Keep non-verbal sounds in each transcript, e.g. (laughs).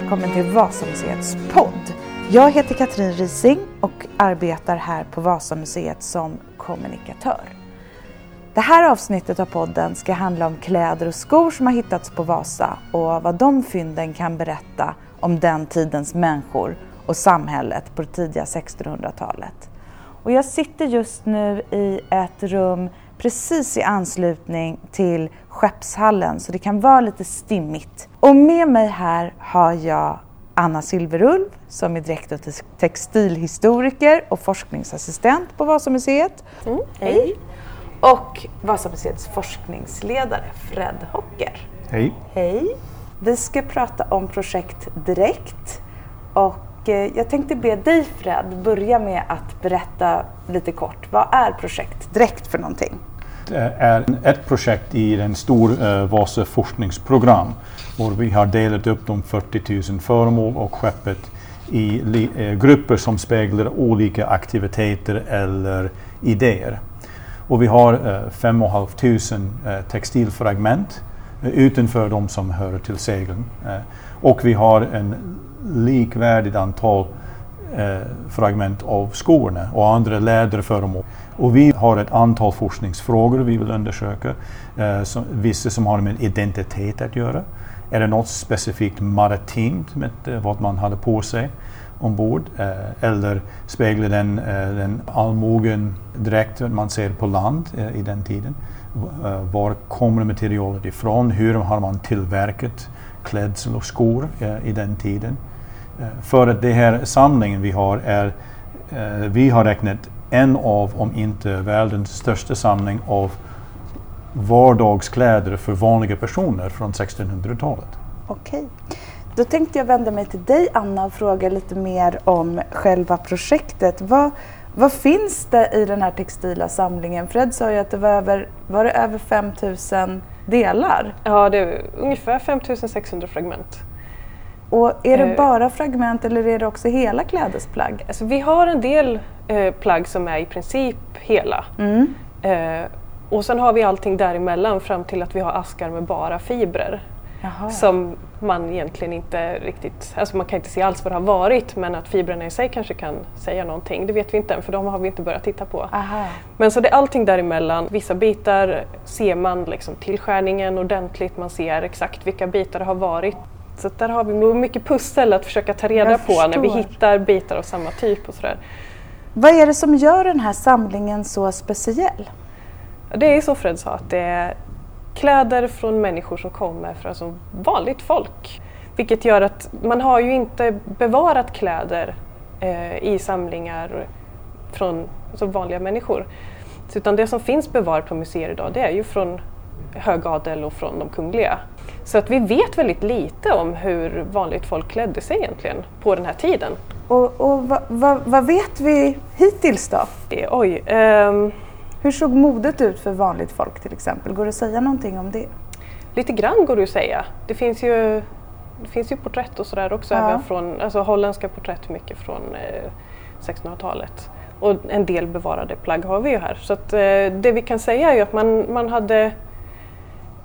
välkommen till Vasamuseets podd. Jag heter Katrin Rising och arbetar här på Vasamuseet som kommunikatör. Det här avsnittet av podden ska handla om kläder och skor som har hittats på Vasa och vad de fynden kan berätta om den tidens människor och samhället på det tidiga 1600-talet. Och jag sitter just nu i ett rum precis i anslutning till Skeppshallen så det kan vara lite stimmigt. Och med mig här har jag Anna Silverulv som är direkt och textilhistoriker och forskningsassistent på Vasamuseet. Mm. Hej! Och Vasamuseets forskningsledare Fred Hocker. Hej! Hej! Vi ska prata om projekt Direkt och eh, jag tänkte be dig Fred börja med att berätta lite kort. Vad är projekt Direkt för någonting? Eh, är ett projekt i en stor eh, Vasa forskningsprogram. Och vi har delat upp de 40 000 föremål och skeppet i eh, grupper som speglar olika aktiviteter eller idéer. Och vi har eh, 5 500 eh, textilfragment eh, utanför de som hör till segeln. Eh. och vi har en likvärdigt antal fragment av skorna och andra läderföremål. Och vi har ett antal forskningsfrågor vi vill undersöka. Eh, som, vissa som har med identitet att göra. Är det något specifikt maritimt med eh, vad man hade på sig ombord? Eh, eller speglar den, eh, den allmogen direkt man ser på land eh, i den tiden? Eh, var kommer materialet ifrån? Hur har man tillverkat klädsel och skor eh, i den tiden? Eh, för att den här samlingen vi har är eh, vi har räknat en av, om inte världens största samling av vardagskläder för vanliga personer från 1600-talet. Okej. Då tänkte jag vända mig till dig Anna och fråga lite mer om själva projektet. Vad, vad finns det i den här textila samlingen? Fred sa ju att det var över, var det över 5000 delar? Ja, det är ungefär 5600 fragment. Och är det eh. bara fragment eller är det också hela klädesplagg? Alltså, vi har en del eh, plagg som är i princip hela. Mm. Eh, och sen har vi allting däremellan fram till att vi har askar med bara fibrer. Jaha. Som man egentligen inte riktigt, alltså man kan inte se alls vad det har varit men att fibrerna i sig kanske kan säga någonting, det vet vi inte än för de har vi inte börjat titta på. Aha. Men så det är allting däremellan, vissa bitar ser man liksom tillskärningen ordentligt, man ser exakt vilka bitar det har varit. Så där har vi mycket pussel att försöka ta reda Jag på förstår. när vi hittar bitar av samma typ och sådär. Vad är det som gör den här samlingen så speciell? Det är som Fred sa, att det är kläder från människor som kommer från alltså vanligt folk. Vilket gör att man har ju inte bevarat kläder eh, i samlingar från alltså vanliga människor. Utan det som finns bevarat på museer idag det är ju från högadel och från de kungliga. Så att vi vet väldigt lite om hur vanligt folk klädde sig egentligen på den här tiden. Och, och vad va, va vet vi hittills då? Oj. Um, hur såg modet ut för vanligt folk till exempel? Går det att säga någonting om det? Lite grann går det att säga. Det finns ju, det finns ju porträtt och sådär också, ja. även från, alltså holländska porträtt mycket från eh, 1600-talet. Och en del bevarade plagg har vi ju här. Så att, eh, det vi kan säga är ju att man, man hade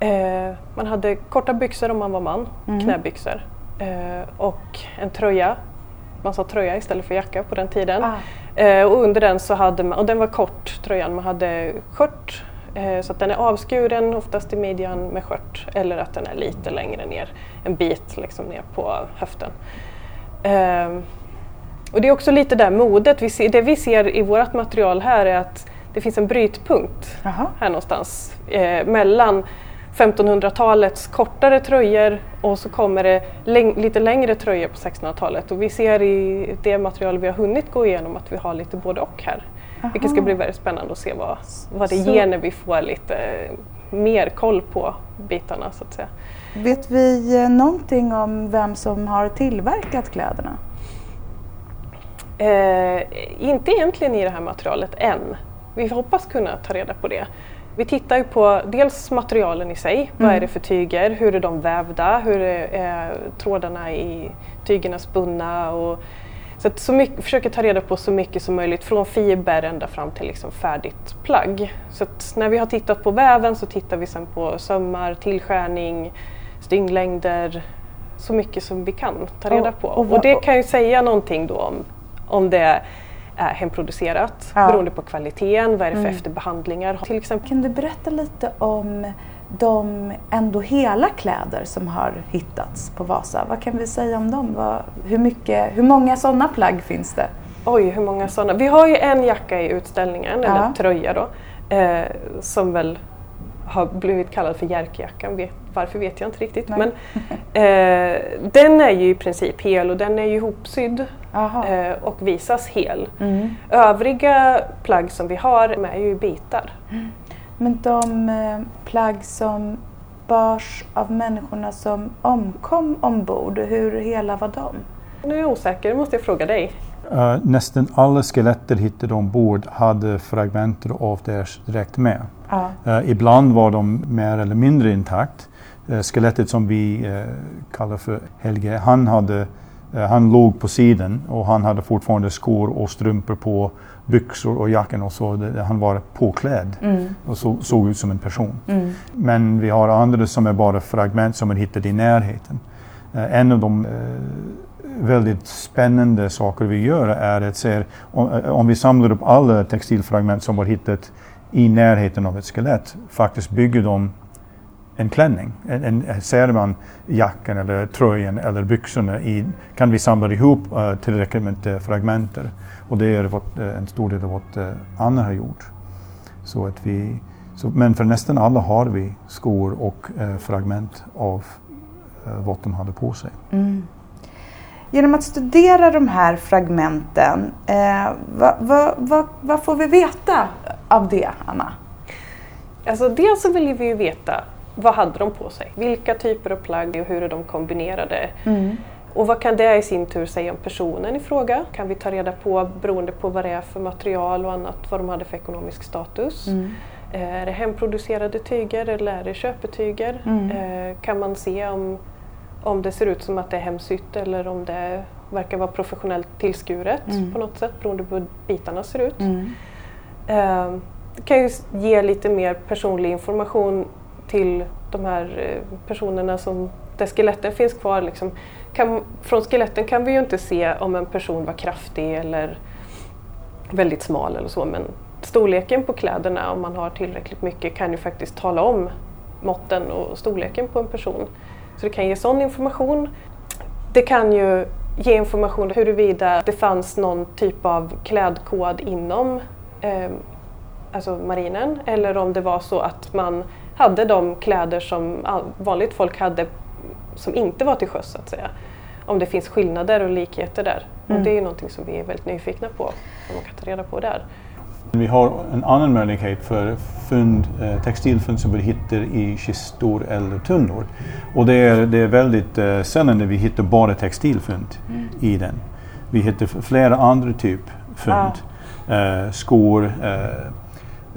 Eh, man hade korta byxor om man var man, mm. knäbyxor eh, och en tröja. Man sa tröja istället för jacka på den tiden. Ah. Eh, och under den så hade man, och den var kort tröjan, man hade skört eh, så att den är avskuren oftast i midjan med skört eller att den är lite längre ner, en bit liksom ner på höften. Eh, och det är också lite där modet, vi ser, det vi ser i vårt material här är att det finns en brytpunkt Aha. här någonstans eh, mellan 1500-talets kortare tröjor och så kommer det läng lite längre tröjor på 1600-talet och vi ser i det material vi har hunnit gå igenom att vi har lite både och här. Aha. Vilket ska bli väldigt spännande att se vad, vad det så. ger när vi får lite mer koll på bitarna så att säga. Vet vi eh, någonting om vem som har tillverkat kläderna? Eh, inte egentligen i det här materialet än. Vi hoppas kunna ta reda på det. Vi tittar ju på dels materialen i sig, mm. vad är det för tyger, hur är de vävda, hur är trådarna i tygerna spunna och så att så mycket, försöker ta reda på så mycket som möjligt från fiber ända fram till liksom färdigt plagg. Så när vi har tittat på väven så tittar vi sen på sömmar, tillskärning, stygnglängder, så mycket som vi kan ta reda på. Och, och det kan ju säga någonting då om, om det är hemproducerat ja. beroende på kvaliteten, vad är det för mm. efterbehandlingar till exempel. Kan du berätta lite om de ändå hela kläder som har hittats på Vasa? Vad kan vi säga om dem? Vad, hur, mycket, hur många sådana plagg finns det? Oj, hur många sådana? Vi har ju en jacka i utställningen, ja. eller tröja då, eh, som väl har blivit kallad för Jerkjackan. Varför vet jag inte riktigt. Men, eh, den är ju i princip hel och den är ju ihopsydd eh, och visas hel. Mm. Övriga plagg som vi har är ju bitar. Mm. Men de eh, plagg som bars av människorna som omkom ombord, hur hela var de? Nu är jag osäker, det måste jag fråga dig. Uh, nästan alla skeletter hittade ombord hade fragment av deras direkt med. Ja. Uh, ibland var de mer eller mindre intakt. Uh, skelettet som vi kallar för Helge, han, hade, han låg på sidan och han hade fortfarande skor och strumpor på, byxor och jackan och så. Det, han var påklädd mm. och så, såg ut som en person. Mm. Men vi har andra som är bara fragment som man hittade i närheten. en av de väldigt spännande saker vi gör är att se om, om vi samlar upp alla textilfragment som var hittat i närheten av ett skelett, faktiskt bygger de en klänning. En, en, ser man jackan eller tröjan eller byxorna i, kan vi samla ihop uh, tillräckligt med fragment. Och det är vad uh, en stor del av vad uh, Anna har gjort. Så att vi, så, men för nästan alla har vi skor och uh, fragment av vad de hade på sig. Mm. Genom att studera de här fragmenten, eh, vad, vad, vad, vad, får vi veta av det, Anna? Alltså dels så vill vi ju veta vad hade de på sig? Vilka typer av plagg och hur är de kombinerade? Mm. Och vad kan det i sin tur säga om personen i fråga? Kan vi ta reda på, beroende på vad det är för material och annat, vad de hade för ekonomisk status? Mm. Eh, är det hemproducerade tyger eller är det köpetyger? Mm. Eh, kan man se om om det ser ut som att det är hemsytt eller om det verkar vara professionellt tillskuret mm. på något sätt beroende på hur bitarna ser ut. Mm. Eh, det kan ju ge lite mer personlig information till de här eh, personerna som där skeletten finns kvar. Liksom. Kan, från skeletten kan vi ju inte se om en person var kraftig eller väldigt smal eller så men storleken på kläderna om man har tillräckligt mycket kan ju faktiskt tala om måtten och storleken på en person. Så det kan ge sån information. Det kan ju ge information huruvida det fanns någon typ av klädkod inom eh, alltså marinen eller om det var så att man hade de kläder som vanligt folk hade som inte var till sjöss så att säga. Om det finns skillnader och likheter där. Mm. Och det är någonting som vi är väldigt nyfikna på, om man kan ta reda på där. Vi har en annan möjlighet för fund, eh, textilfund som vi hittar i kistor eller tunnor. Och det är, det är väldigt eh, sällan när vi hittar bara textilfund mm. i den. Vi hittar flera andra typ fund. Ah. Eh, skor, eh,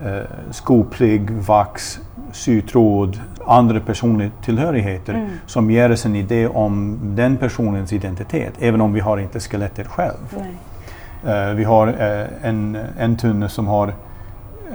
eh, skoplagg, vax, sytråd, andra personliga tillhörigheter mm. som ger oss en idé om den personens identitet, även om vi har inte skelettet själv. Uh, vi har uh, en, en tunna som har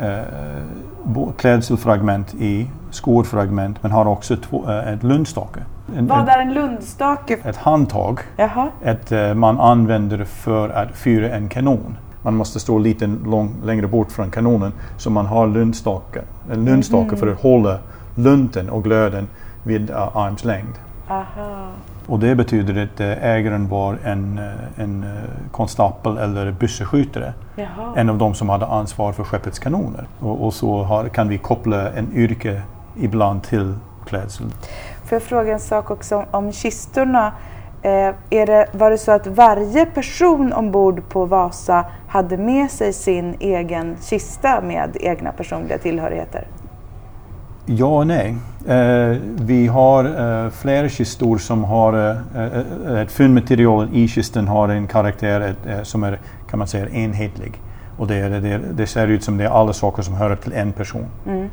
uh, klädselfragment i, skorfragment, men har också två, ett lundstake. En, Vad är en lundstake? Ett handtag. Jaha. Ett, man använder för att fyra en kanon. Man måste stå lite lång, längre bort från kanonen så man har lundstake, en lundstake mm. för att hålla lunten och glöden vid arms längd. Aha. Och det betyder att eh, ägaren var en, eh, en eh, konstapel eller bysseskyttare. En av de som hade ansvar för skeppets kanoner. Och, och så har, kan vi koppla en yrke ibland till klädsel. Får jag fråga en sak också om kistorna? Eh, är det, var det så att varje person ombord på Vasa hade med sig sin egen kista med egna personliga tillhörigheter? Ja och nej. Eh, vi har eh, flera kistor som har eh, eh ett fyndmaterial i kisten har en karaktär eh, som är kan man säga enhetlig. Och det, det, det, ser ut som det är alla saker som hör till en person. Mm.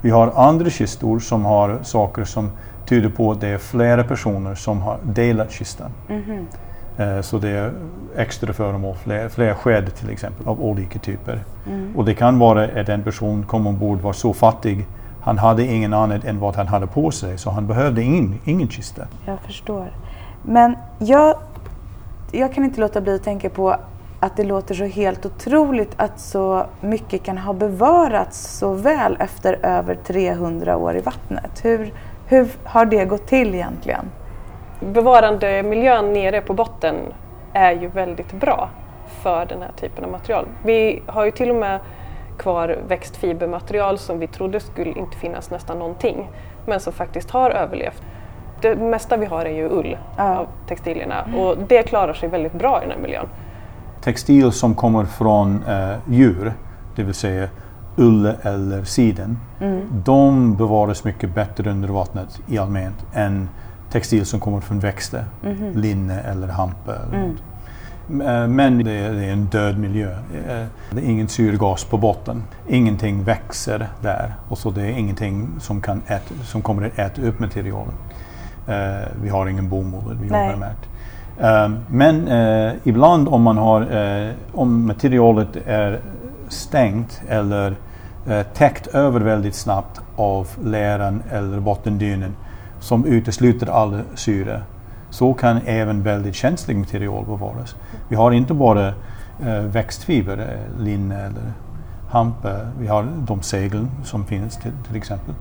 Vi har andra kistor som har saker som tyder på att det är flera personer som har delat kistan. Mm. Eh, så det är extra föremål, fler, fler sked till exempel av olika typer. Mm. Och det kan vara att en person kom ombord var så fattig han hade ingen annat än vad han hade på sig så han behövde ingen, ingen kista. Jag förstår. Men jag, jag kan inte låta bli att tänka på att det låter så helt otroligt att så mycket kan ha bevarats så väl efter över 300 år i vattnet. Hur, hur har det gått till egentligen? Bevarandemiljön nere på botten är ju väldigt bra för den här typen av material. Vi har ju till och med kvar växtfibermaterial som vi trodde skulle inte finnas nästan någonting men som faktiskt har överlevt. Det mesta vi har är ju ull ja. av textilierna mm. och det klarar sig väldigt bra i den här miljön. Textil som kommer från eh, djur, det vill säga ull eller siden, mm. de bevaras mycket bättre under vattnet i allmänhet än textil som kommer från växter, mm. linne eller hampa. Eller mm. Men det är, det är, en död miljö. Det är ingen syrgas på botten. Ingenting växer där och så det är ingenting som, kan äta, som kommer att äta upp materialet. Vi har ingen bomull, vi jobbar med uh, Men ibland om man har, om materialet är stängt eller eh, täckt över väldigt snabbt av läran eller bottendynen som utesluter all syre så kan även väldigt känsligt material bevaras. Vi har inte bara eh, växtfiber, eh, linne eller hampa, vi har de segel som finns till, till exempel.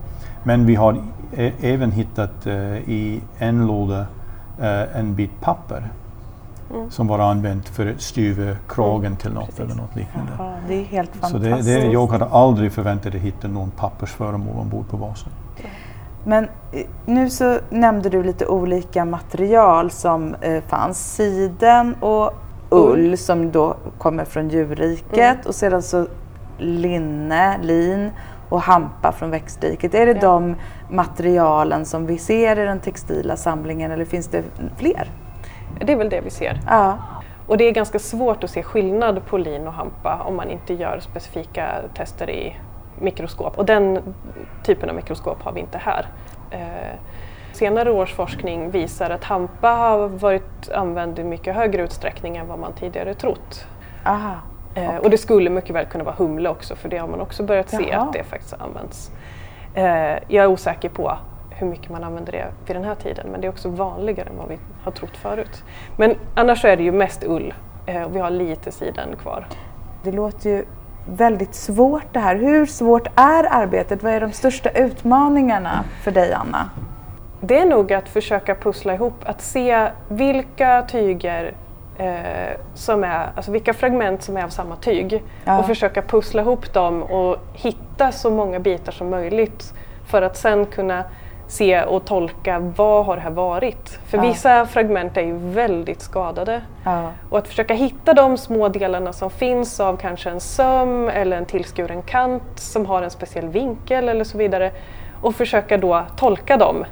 Men vi har eh, även hittat eh, i en låda eh, en bit papper mm. som var använt för att styva kragen mm. till något Precis. eller något liknande. Jaha, det är helt fantastiskt. Så det, det, jag hade aldrig förväntat mig att hitta någon pappersföremål ombord på Vasen. Men eh, nu så nämnde du lite olika material som eh, fanns. Siden och ull som då kommer från djurriket mm. och sedan så linne, lin och hampa från växtriket. Är det ja. de materialen som vi ser i den textila samlingen eller finns det fler? Det är väl det vi ser. Ja. Och det är ganska svårt att se skillnad på lin och hampa om man inte gör specifika tester i mikroskop och den typen av mikroskop har vi inte här. Eh, senare års forskning visar att hampa har varit använd i mycket högre utsträckning än vad man tidigare trott. Aha, okay. Eh, och det skulle mycket väl kunna vara humle också för det har man också börjat se Jaha. att det faktiskt används. Eh, jag är osäker på hur mycket man använder det vid den här tiden men det är också vanligare än vad vi har trott förut. Men annars är det ju mest ull och vi har lite siden kvar. Det låter ju väldigt svårt det här. Hur svårt är arbetet? Vad är de största utmaningarna för dig Anna? Det är nog att försöka pussla ihop, att se vilka tyger eh, som är, alltså vilka fragment som är av samma tyg ja. och försöka pussla ihop dem och hitta så många bitar som möjligt för att sen kunna se och tolka vad har det här varit? För ja. vissa fragment är ju väldigt skadade. Ja. Och att försöka hitta de små delarna som finns av kanske en söm eller en tillskuren kant som har en speciell vinkel eller så vidare och försöka då tolka dem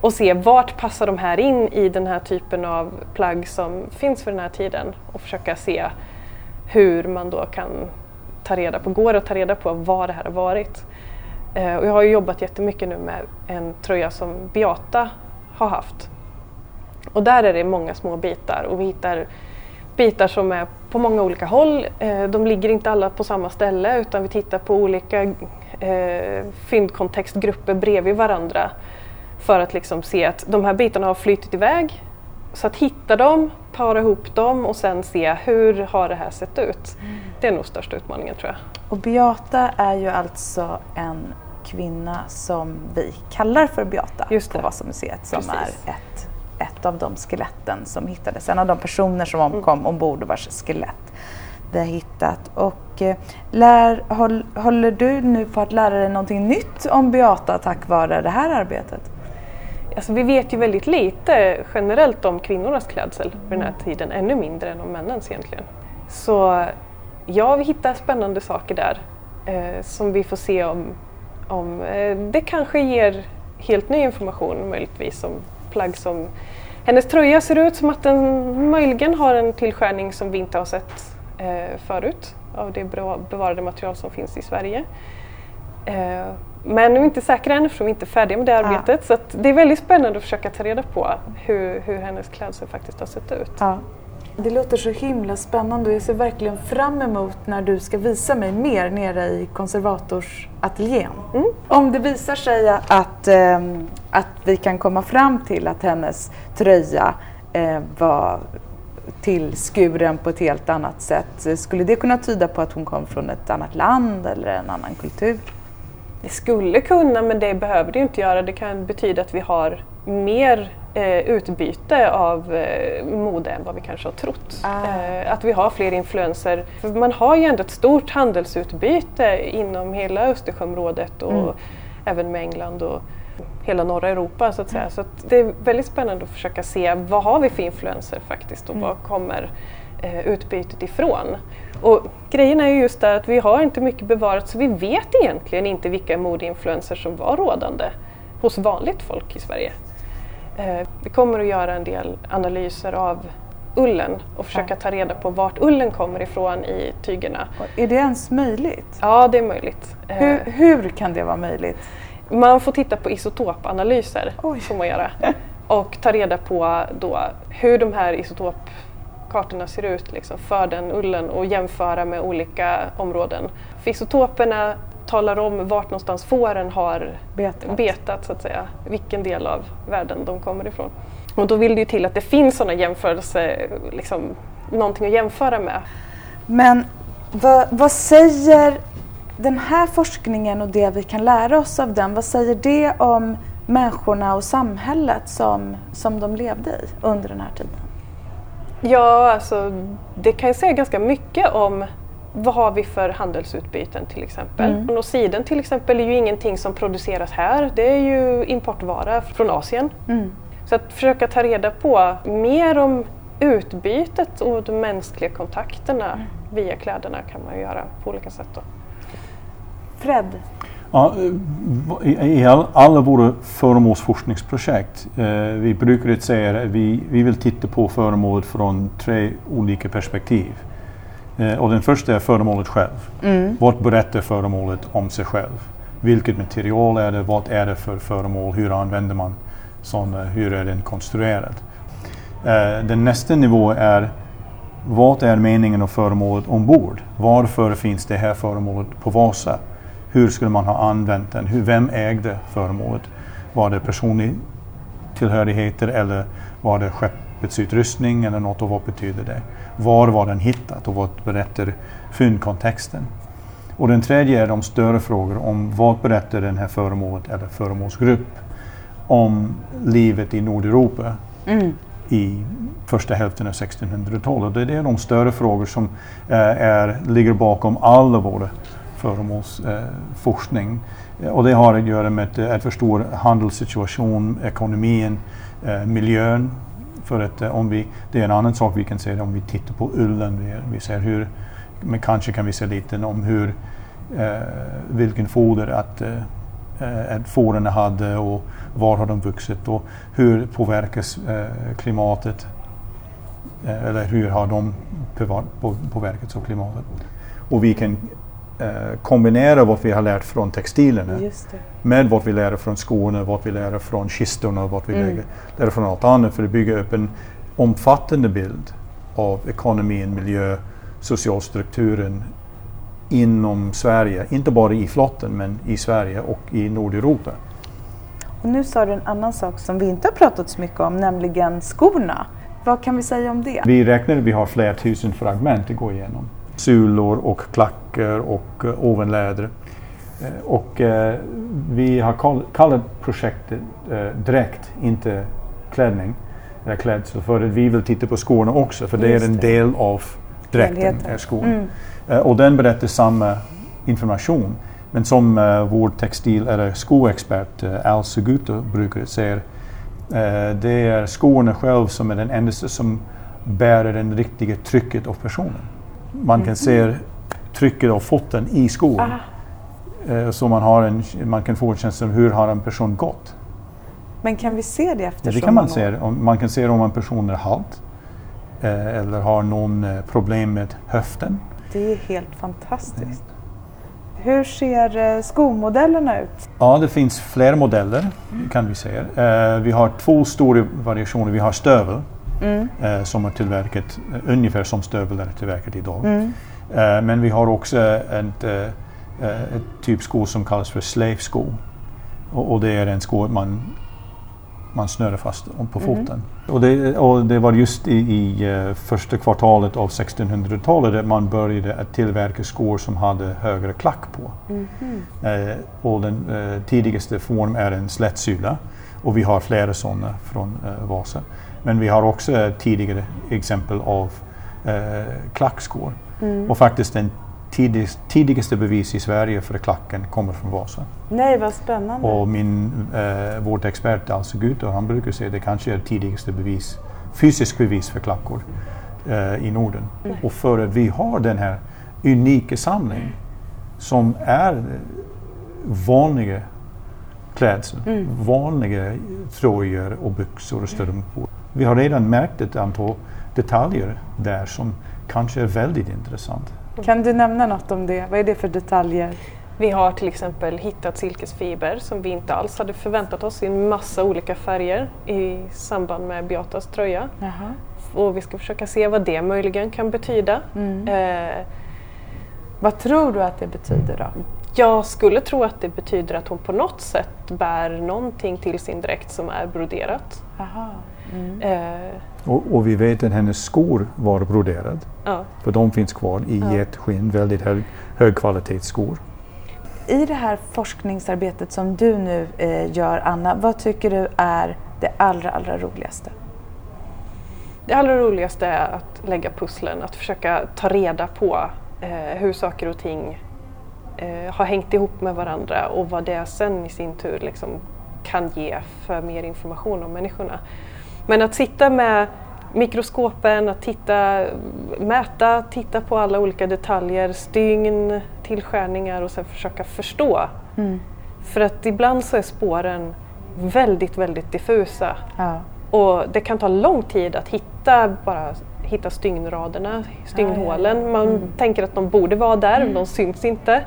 och se vart passar de här in i den här typen av plagg som finns för den här tiden och försöka se hur man då kan ta reda på, går att ta reda på vad det här har varit. Eh, och jag har ju jobbat jättemycket nu med en tröja som Beata har haft. Och där är det många små bitar och vi hittar bitar som är på många olika håll. Eh, de ligger inte alla på samma ställe utan vi tittar på olika eh, fyndkontextgrupper bredvid varandra för att liksom se att de här bitarna har flyttit iväg. Så att hitta dem, para ihop dem och sen se hur har det här sett ut. Mm. Det är nog största utmaningen tror jag. Och Beata är ju alltså en kvinna som vi kallar för Beata på Vasamuseet som Precis. är ett, ett av de skeletten som hittades. En av de personer som omkom mm. ombord och vars skelett vi har hittat. Och eh, lär, håll, håller du nu på att lära dig någonting nytt om Beata tack vare det här arbetet? Alltså, vi vet ju väldigt lite generellt om kvinnornas klädsel vid den här mm. tiden, ännu mindre än om männens egentligen. Så ja, vi hittar spännande saker där eh, som vi får se om om, eh, det kanske ger helt ny information möjligtvis om plagg som hennes tröja ser ut som att den möjligen har en tillskärning som vi inte har sett eh, förut av det bevarade material som finns i Sverige. Eh, men vi är inte säkra än eftersom vi inte är färdiga med det arbetet. Ja. Så det är väldigt spännande att försöka ta reda på hur, hur hennes klädsel faktiskt har sett ut. Ja. Det låter så himla spännande och jag ser verkligen fram emot när du ska visa mig mer nere i konservatorsateljén. Mm. Om det visar sig att, eh, att vi kan komma fram till att hennes tröja eh, var tillskuren på ett helt annat sätt. Skulle det kunna tyda på att hon kom från ett annat land eller en annan kultur? Det skulle kunna, men det behöver det inte göra. Det kan betyda att vi har mer eh, utbyte av eh, mode än vad vi kanske har trott. Ah. Eh, att vi har fler influenser. För man har ju ändå ett stort handelsutbyte inom hela Östersjöområdet och mm. även med England och hela norra Europa så att säga. Så att det är väldigt spännande att försöka se vad har vi för influenser faktiskt och mm. var kommer eh, utbytet ifrån. Och grejen är ju just det att vi har inte mycket bevarat så vi vet egentligen inte vilka modeinfluenser som var rådande hos vanligt folk i Sverige. Eh, vi kommer att göra en del analyser av ullen och försöka ta reda på vart ullen kommer ifrån i tygerna. Är det ens möjligt? Ja, det är möjligt. Hur, eh, hur kan det vara möjligt? Man får titta på isotopanalyser, Oj. får man göra. Och ta reda på då hur de här isotopkartorna ser ut liksom, för den ullen och jämföra med olika områden. För isotoperna talar om vart någonstans fåren har betat. betat, så att säga. vilken del av världen de kommer ifrån. Och då vill det ju till att det finns sådana jämförelser, liksom, någonting att jämföra med. Men vad, vad säger den här forskningen och det vi kan lära oss av den, vad säger det om människorna och samhället som, som de levde i under den här tiden? Ja, alltså det kan ju säga ganska mycket om vad har vi för handelsutbyten till exempel. Mm. Och siden till exempel är ju ingenting som produceras här, det är ju importvara från Asien. Mm. Så att försöka ta reda på mer om utbytet och de mänskliga kontakterna mm. via kläderna kan man göra på olika sätt. Då. Fred? Ja, I all, alla våra föremålsforskningsprojekt, eh, vi brukar säga att vi, vi vill titta på föremålet från tre olika perspektiv. Eh, och den första är föremålet själv. Mm. Vad berättar föremålet om sig själv? Vilket material är det? Vad är det för föremål? Hur använder man sådana? Hur är den konstruerad? Eh, den nästa nivå är vad är meningen av föremålet ombord? Varför finns det här föremålet på Vasa? Hur skulle man ha använt den? Hur, vem ägde föremålet? Var det personliga tillhörigheter eller var det skeppets utrustning eller något och vad betyder det? Var var den hittat och vad berättar fyndkontexten? Och den tredje är de större frågor om vad berättar den här föremålet eller föremålsgrupp om livet i Nordeuropa mm. i första hälften av 1600-talet. Det är de större frågor som äh, är, ligger bakom alla våra föremålsforskning. Eh, och det har att göra med att för stor handelssituation, ekonomin, eh, miljön. För att eh, om vi, det är en annan sak vi kan se om vi tittar på ullen. Vi, vi ser hur, men kanske kan vi se lite om hur, eh, vilken foder att, eh, eh att fåren hade och var har de vuxit och hur påverkas eh, klimatet eh, eller hur har de påverkats av klimatet. Och vi kan kombinera vad vi har lärt från textilerna med vad vi lär från skorna, vad vi lär från kistorna, vad vi mm. lär från allt annat för att bygga upp en omfattande bild av ekonomin, miljö, socialstrukturen inom Sverige. Inte bara i flotten men i Sverige och i Nordeuropa. Och nu sa du en annan sak som vi inte har pratat så mycket om, nämligen skorna. Vad kan vi säga om det? Vi räknar att vi har flera tusen fragment att gå igenom sulor och klackar och uh, ovenläder. Uh, och uh, vi har kall, kallat projektet uh, dräkt, inte klädning eller klädsel, för att vi vill titta på skorna också, för det är en del av dräkten, är skon. Mm. och den berättar samma information. Men som uh, vår textil eller skoexpert uh, Al Seguto brukar säga, det är skorna själv som är den enda som bär det riktiga trycket av personen man kan se trycket av foten i skon. Eh, så man, har en, man kan få en känsla av hur har en person gått. Men kan vi se det eftersom? Ja, det kan man, se. Man kan se om en person är halt eh, eller har någon eh, problem med höften. Det är helt fantastiskt. Mm. Hur ser skomodellerna ut? Ja, det finns flera modeller kan vi säga. vi har två stora variationer. Vi har stövel mm. eh, som är tillverkat eh, ungefär som stövlar är tillverkat idag. Mm. Eh, men vi har också ett, eh, ett typ sko som kallas för slave sko. Och, och det är en sko man man snurrar fast på mm. foten. Mm. Och, det, och, det, var just i, i första kvartalet av 1600-talet man började att tillverka skor som hade högre klack på. Mm. Uh, och den tidigaste form är en slättsula och vi har flera sådana från Vasa. Men vi har också tidigare exempel av klackskor. Mm. Och faktiskt den tidigast, tidigaste bevis i Sverige för klacken kommer från Vasa. Nej, vad spännande. Och min, eh, vårt expert Alltså Guter, han brukar säga att det kanske är tidigaste bevis, fysisk bevis för klackor eh, i Norden. Mm. Och för att vi har den här unika samlingen som är vanliga klädsel, mm. vanliga tröjor och byxor och strumpor. Vi har redan märkt ett antal detaljer där som kanske är väldigt intressant. Kan du nämna något om det? Vad är det för detaljer? Vi har till exempel hittat silkesfiber som vi inte alls hade förväntat oss i en massa olika färger i samband med Beatas tröja. Jaha. Och vi ska försöka se vad det möjligen kan betyda. Mm. Eh, vad tror du att det betyder då? Jag skulle tro att det betyder att hon på något sätt bär någonting till sin dräkt som är broderat. Mm. Eh, och, och, vi vet att hennes skor var broderade. Ja. För de finns kvar i ja. ett skinn, väldigt hög, högkvalitetsskor. I det här forskningsarbetet som du nu eh, gör, Anna, vad tycker du är det allra, allra roligaste? Det allra roligaste är att lägga pusslen, att försöka ta reda på eh, hur saker och ting eh, har hängt ihop med varandra och vad det sen i sin tur liksom kan ge för mer information om människorna. Men att sitta med mikroskopen, att titta, mäta, titta på alla olika detaljer, stygn, tillskärningar och sen försöka förstå. Mm. För att ibland så är spåren väldigt, väldigt diffusa. Ja. Och det kan ta lång tid att hitta, bara hitta stygnsraderna, stygnnålen. Man mm. tänker att de borde vara där, mm. de syns inte.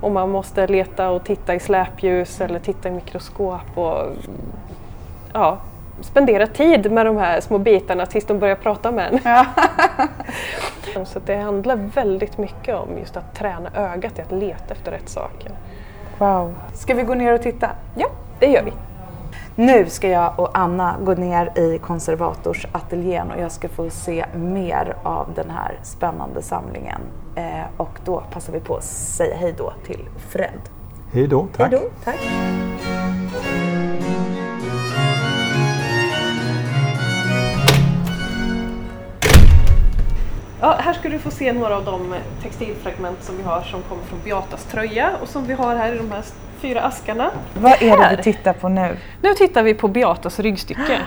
Och man måste leta och titta i släpljus eller titta i mikroskop. Och, ja, spendera tid med de här små bitarna tills de börjar prata med en. Ja. (laughs) Så det handlar väldigt mycket om just att träna ögat i att leta efter rätt saker. Wow. Ska vi gå ner och titta? Ja, det gör vi. Nu ska jag och Anna gå ner i konservatorsateljén och jag ska få se mer av den här spännande samlingen. Eh, och då passar vi på att säga hej då till Fred. Hej då, tack. Hej då, tack. Ja, här ska du få se några av de textilfragment som vi har som kommer från Beatas tröja och som vi har här i de här fyra askarna. Vad är det vi tittar på nu? Nu tittar vi på Beatas ryggstycke.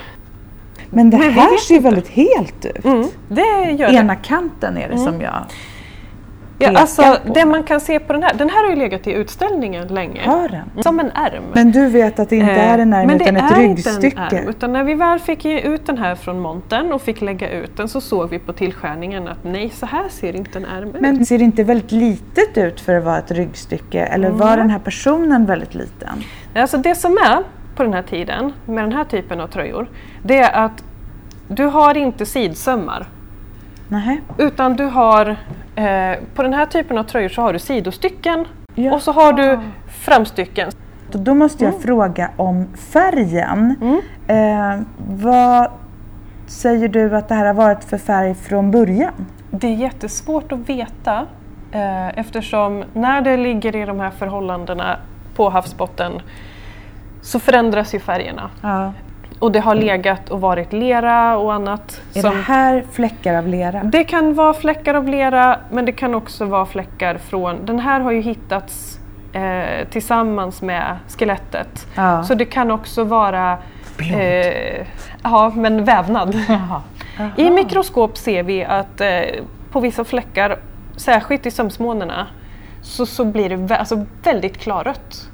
Men det här ser inte. väldigt helt ut. Mm, det gör Ena det. kanten är det mm. som jag Ja, alltså, det man kan se på den här, den här har ju legat i utställningen länge. Har den? Som en ärm. Men du vet att det inte är en ärm utan ett ryggstycke? Men det är inte en ärm, utan när vi väl fick ge ut den här från montern och fick lägga ut den så såg vi på tillskärningen att nej, så här ser inte en ärm ut. Men ser det inte väldigt litet ut för att vara ett ryggstycke? Eller mm. var den här personen väldigt liten? Alltså det som är på den här tiden med den här typen av tröjor, det är att du har inte sidsömmar. Nej. Utan du har Eh, på den här typen av tröjor så har du sidostycken ja. och så har du framstycken. Då måste jag mm. fråga om färgen. Mm. Eh, vad säger du att det här har varit för färg från början? Det är jättesvårt att veta eh, eftersom när det ligger i de här förhållandena på havsbotten så förändras ju färgerna. Ja. Och det har legat och varit lera och annat. Är som, det här fläckar av lera? Det kan vara fläckar av lera men det kan också vara fläckar från, den här har ju hittats eh, tillsammans med skelettet. Ja. Så det kan också vara eh, ja, men vävnad. (laughs) Aha. Aha. I mikroskop ser vi att eh, på vissa fläckar, särskilt i sömsmånerna, så, så blir det vä alltså väldigt klarrött.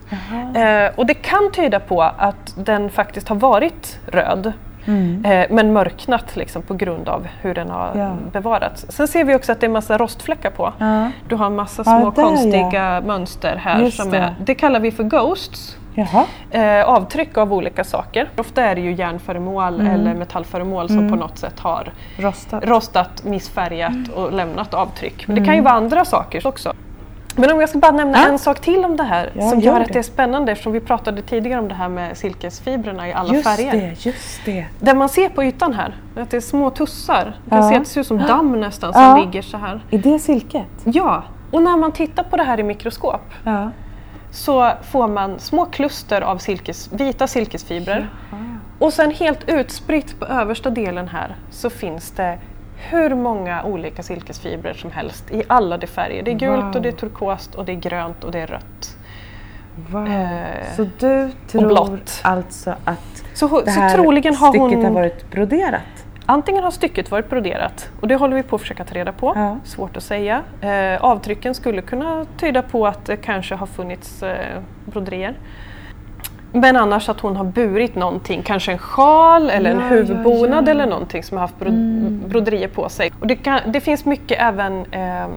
Eh, och det kan tyda på att den faktiskt har varit röd mm. eh, men mörknat liksom, på grund av hur den har ja. bevarats. Sen ser vi också att det är massa rostfläckar på. Ja. Du har massa små ja, konstiga mönster här. Som det. Är, det kallar vi för ghosts. Eh, avtryck av olika saker. Ofta är det ju järnföremål mm. eller metallföremål som mm. på något sätt har rostat, rostat missfärgat mm. och lämnat avtryck. Men det kan ju vara andra saker också. Men om jag ska bara nämna ja. en sak till om det här ja, som gör att det är spännande eftersom vi pratade tidigare om det här med silkesfibrerna i alla just färger. Det, just det. Det man ser på ytan här, att det är små tussar. Man kan se att det ser ut som damm nästan som ja. ligger så här. Är det silket? Ja, och när man tittar på det här i mikroskop så får man små kluster av silkes, vita silkesfibrer. Och sen helt utspritt på översta delen här så finns det hur många olika silkesfibrer som helst i alla de färger. Det är gult wow. och det är turkost och det är grönt och det är rött. Wow. Eh, så du tror alltså att så, det här så troligen har stycket hon, har varit broderat? Antingen har stycket varit broderat och det håller vi på att försöka ta reda på. Ja. Svårt att säga. Eh, avtrycken skulle kunna tyda på att det kanske har funnits eh, broderier. Men annars att hon har burit någonting, kanske en sjal eller ja, en huvudbonad ja, ja. eller någonting som har haft bro mm. broderier på sig. Och det, kan, det finns mycket även eh,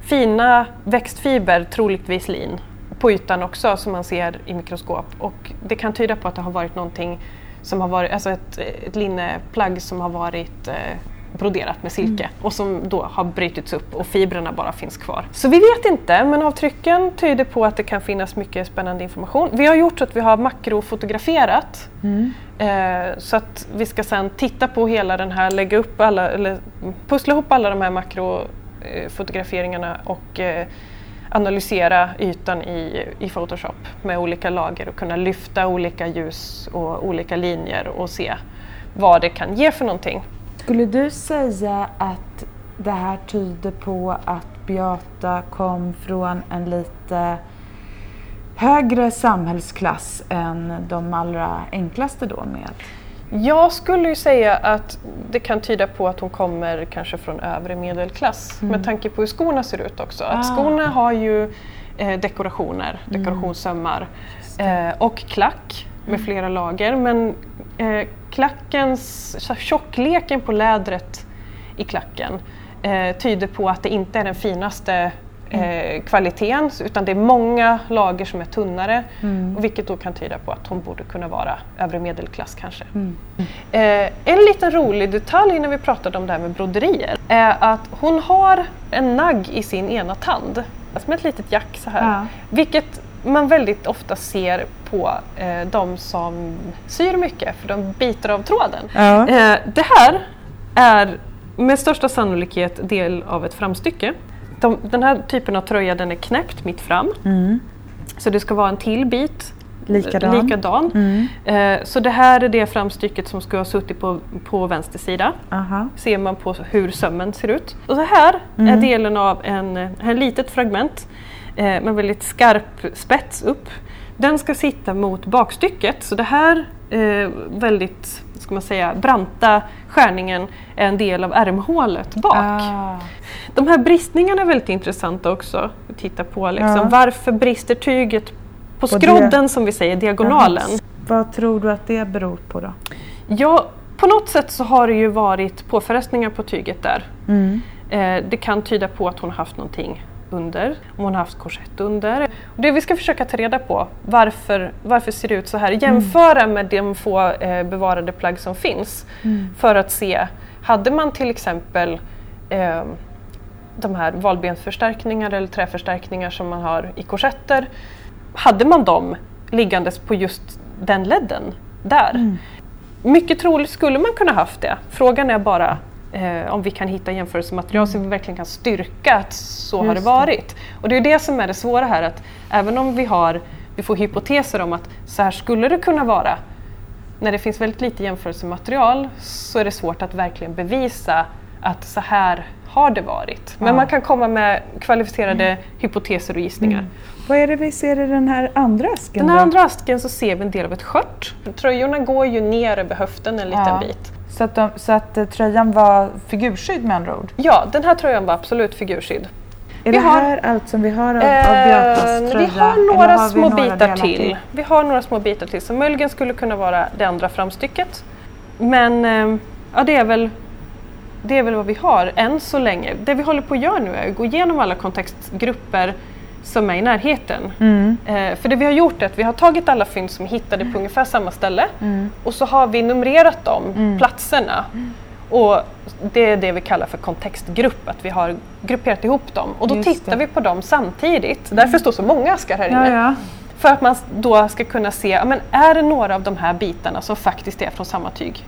fina växtfiber, troligtvis lin, på ytan också som man ser i mikroskop. Och det kan tyda på att det har varit någonting som har varit, alltså ett, ett linneplagg som har varit eh, broderat med silke mm. och som då har brutits upp och fibrerna bara finns kvar. Så vi vet inte, men avtrycken tyder på att det kan finnas mycket spännande information. Vi har gjort så att vi har makrofotograferat mm. eh, så att vi ska sen titta på hela den här, lägga upp alla, eller pussla ihop alla de här makrofotograferingarna och eh, analysera ytan i, i Photoshop med olika lager och kunna lyfta olika ljus och olika linjer och se vad det kan ge för någonting. Skulle du säga att det här tyder på att Beata kom från en lite högre samhällsklass än de allra enklaste då med? Jag skulle ju säga att det kan tyda på att hon kommer kanske från övre medelklass mm. med tanke på hur skorna ser ut också. Ah. Att skorna har ju eh, dekorationer, mm. dekorationssömmar eh, och klack med mm. flera lager men eh, klackens, tjockleken på lädret i klacken eh, tyder på att det inte är den finaste mm. eh, kvaliteten utan det är många lager som är tunnare mm. vilket då kan tyda på att hon borde kunna vara övre medelklass kanske. Mm. Eh, en liten rolig detalj när vi pratade om det här med broderier är att hon har en nagg i sin ena tand, som ett litet jack så här. Ja. Vilket man väldigt ofta ser på eh, de som syr mycket för de biter av tråden. Ja. Eh, det här är med största sannolikhet del av ett framstycke. De, den här typen av tröja den är knäppt mitt fram. Mm. Så det ska vara en till bit likadan. likadan. Mm. Eh, så det här är det framstycket som ska ha suttit på, på vänster sida. Aha. Ser man på hur sömmen ser ut. Och så här mm. är delen av en, en litet fragment eh, med väldigt skarp spets upp. Den ska sitta mot bakstycket så det här eh, väldigt ska man säga, branta skärningen är en del av ärmhålet bak. Ah. De här bristningarna är väldigt intressanta också att titta på. Liksom. Ja. Varför brister tyget på skrodden det... som vi säger, diagonalen? Jaha. Vad tror du att det beror på då? Ja, på något sätt så har det ju varit påfrestningar på tyget där. Mm. Eh, det kan tyda på att hon har haft någonting under, om hon har haft korsett under. Och det vi ska försöka ta reda på, varför, varför ser det ut så här? Jämföra mm. med de få eh, bevarade plagg som finns mm. för att se, hade man till exempel eh, de här valbensförstärkningar eller träförstärkningar som man har i korsetter, hade man dem liggandes på just den ledden där? Mm. Mycket troligt skulle man kunna haft det. Frågan är bara eh, om vi kan hitta jämförelsematerial så vi verkligen kan styrka att så Just har det varit. Det. Och det är det som är det svåra här, att även om vi, har, vi får hypoteser om att så här skulle det kunna vara, när det finns väldigt lite jämförelsematerial så är det svårt att verkligen bevisa att så här har det varit. Men ja. man kan komma med kvalificerade mm. hypoteser och gissningar. Mm. Vad är det vi ser i den här andra asken? Den här då? andra asken så ser vi en del av ett skört. Tröjorna går ju ner över höften en liten ja. bit. Så att, de, så att eh, tröjan var figurskydd med andra ord? Ja, den här tröjan var absolut figurskydd. Är vi det har, här allt som vi har av, eh, av Beatas tröja? Vi har några har små några bitar till. till. Vi har några små bitar till som möjligen skulle kunna vara det andra framstycket. Men eh, ja, det är väl det är väl vad vi har än så länge. Det vi håller på att göra nu är att gå igenom alla kontextgrupper som är i närheten. Eh, för det vi har gjort är att vi har tagit alla fynd som är hittade på ungefär samma ställe och så har vi numrerat de platserna. Och det är det vi kallar för kontextgrupp, att vi har grupperat ihop dem. Och då Just tittar det. vi på dem samtidigt. Därför står så många askar här inne. Ja, ja. För att man då ska kunna se, ja, men är det några av de här bitarna som faktiskt är från samma tyg?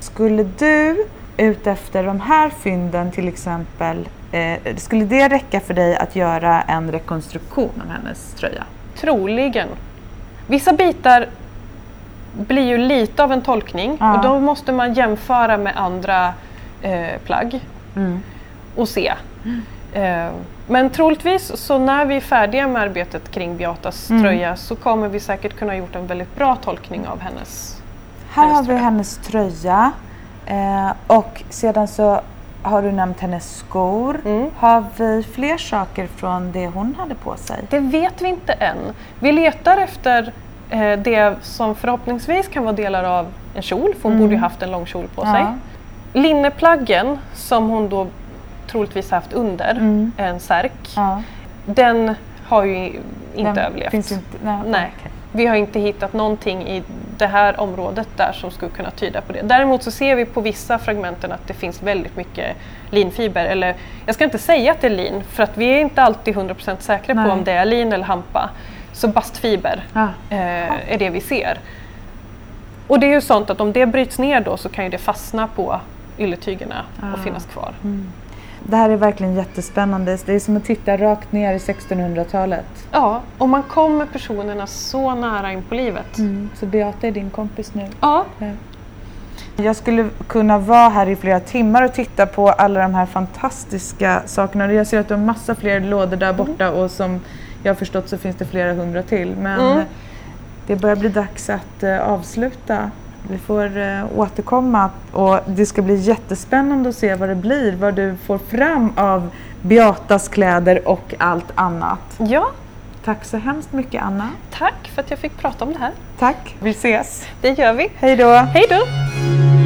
Skulle du utefter de här fynden till exempel, eh, skulle det räcka för dig att göra en rekonstruktion av hennes tröja? Troligen. Vissa bitar blir ju lite av en tolkning Ja. och då måste man jämföra med andra eh, plagg och se. Eh, men troligtvis så när vi är färdiga med arbetet kring Beatas tröja så kommer vi säkert kunna gjort en väldigt bra tolkning av hennes. Här Hennes har vi tröja. hennes tröja eh, och sedan så har du nämnt hennes skor. Mm. Har vi fler saker från det hon hade på sig? Det vet vi inte än. Vi letar efter eh, det som förhoppningsvis kan vara delar av en kjol, för hon borde ju haft en lång kjol på sig. Ja. Linneplaggen som hon då troligtvis haft under, en särk, Ja. den har ju inte Den överlevt. Inte, nej, Nej. okej. Vi har inte hittat någonting i det här området där som skulle kunna tyda på det. Däremot så ser vi på vissa fragmenten att det finns väldigt mycket linfiber. Eller jag ska inte säga att det är lin för att vi är inte alltid 100% säkra Nej. på om det är lin eller hampa. Så bastfiber Ja. eh, är det vi ser. Och det är ju sånt att om det bryts ner då så kan ju det fastna på ylletygerna och Ah. finnas kvar. Det här är verkligen jättespännande. Det är som att titta rakt ner i 1600-talet. Ja, och man kommer personerna så nära in på livet. Så Beata är din kompis nu. Ja, Jag skulle kunna vara här i flera timmar och titta på alla de här fantastiska sakerna. Jag ser att du har massa fler lådor där borta och som jag har förstått så finns det flera hundra till. Men Mm. det börjar bli dags att eh, avsluta. Vi får eh, återkomma och det ska bli jättespännande att se vad det blir, vad du får fram av Beatas kläder och allt annat. ja, Tack så hemskt mycket Anna. tack för att jag fick prata om det här. Tack. Vi ses. Det gör vi. Hej då. Hej då!